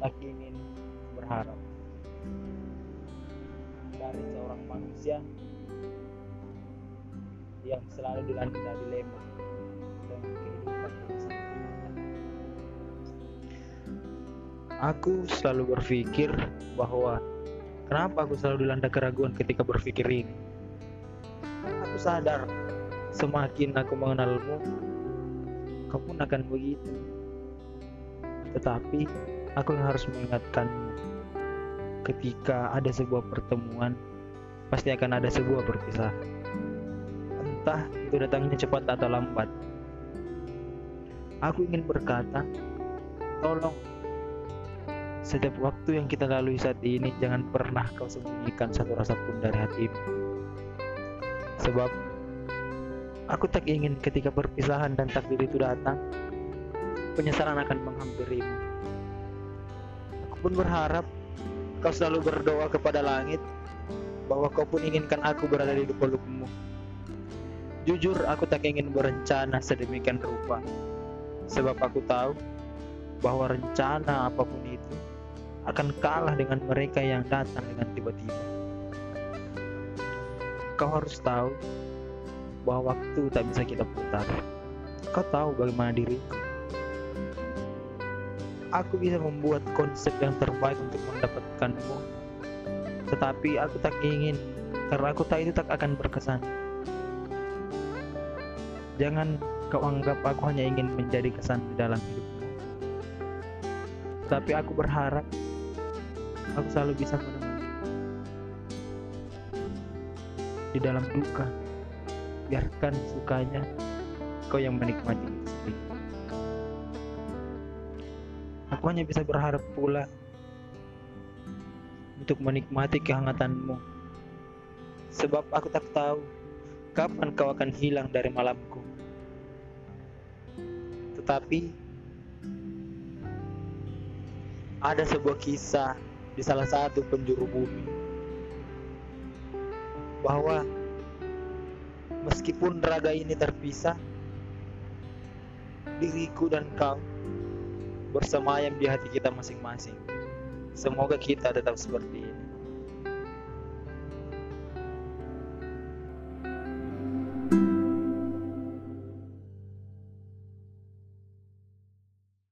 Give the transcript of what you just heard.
lagi ingin berharap dari seorang manusia yang selalu dilanda dilema dalam kehidupan Aku selalu berpikir bahwa kenapa aku selalu dilanda keraguan ketika berpikir ini. Aku sadar semakin aku mengenalmu, kamu akan begitu. Tetapi aku yang harus mengingatkanmu ketika ada sebuah pertemuan, pasti akan ada sebuah perpisahan. Entah itu datangnya cepat atau lambat. Aku ingin berkata, tolong setiap waktu yang kita lalui saat ini, jangan pernah kau sembunyikan satu rasa pun dari hatimu. Sebab aku tak ingin ketika perpisahan dan takdir itu datang, penyesalan akan menghampirimu. Pun berharap kau selalu berdoa kepada langit bahwa kau pun inginkan aku berada di pelukmu. Jujur, aku tak ingin berencana sedemikian rupa, sebab aku tahu bahwa rencana apa pun itu akan kalah dengan mereka yang datang dengan tiba-tiba. Kau harus tahu bahwa waktu tak bisa kita putar. Kau tahu bagaimana diriku. Aku bisa membuat konsep yang terbaik untuk mendapatkanmu. Tetapi aku tak ingin, karena aku tahu itu tak akan berkesan. Jangan kau anggap aku hanya ingin menjadi kesan di dalam hidupmu. Tapi aku berharap aku selalu bisa menemani di dalam duka biarkan sukanya kau yang menikmati sendiri aku hanya bisa berharap pula untuk menikmati kehangatanmu. Sebab aku tak tahu kapan kau akan hilang dari malamku. Tetapi ada sebuah kisah di salah satu penjuru bumi bahwa meskipun raga ini terpisah diriku dan kau bersemayam di hati kita masing-masing. Semoga kita tetap seperti ini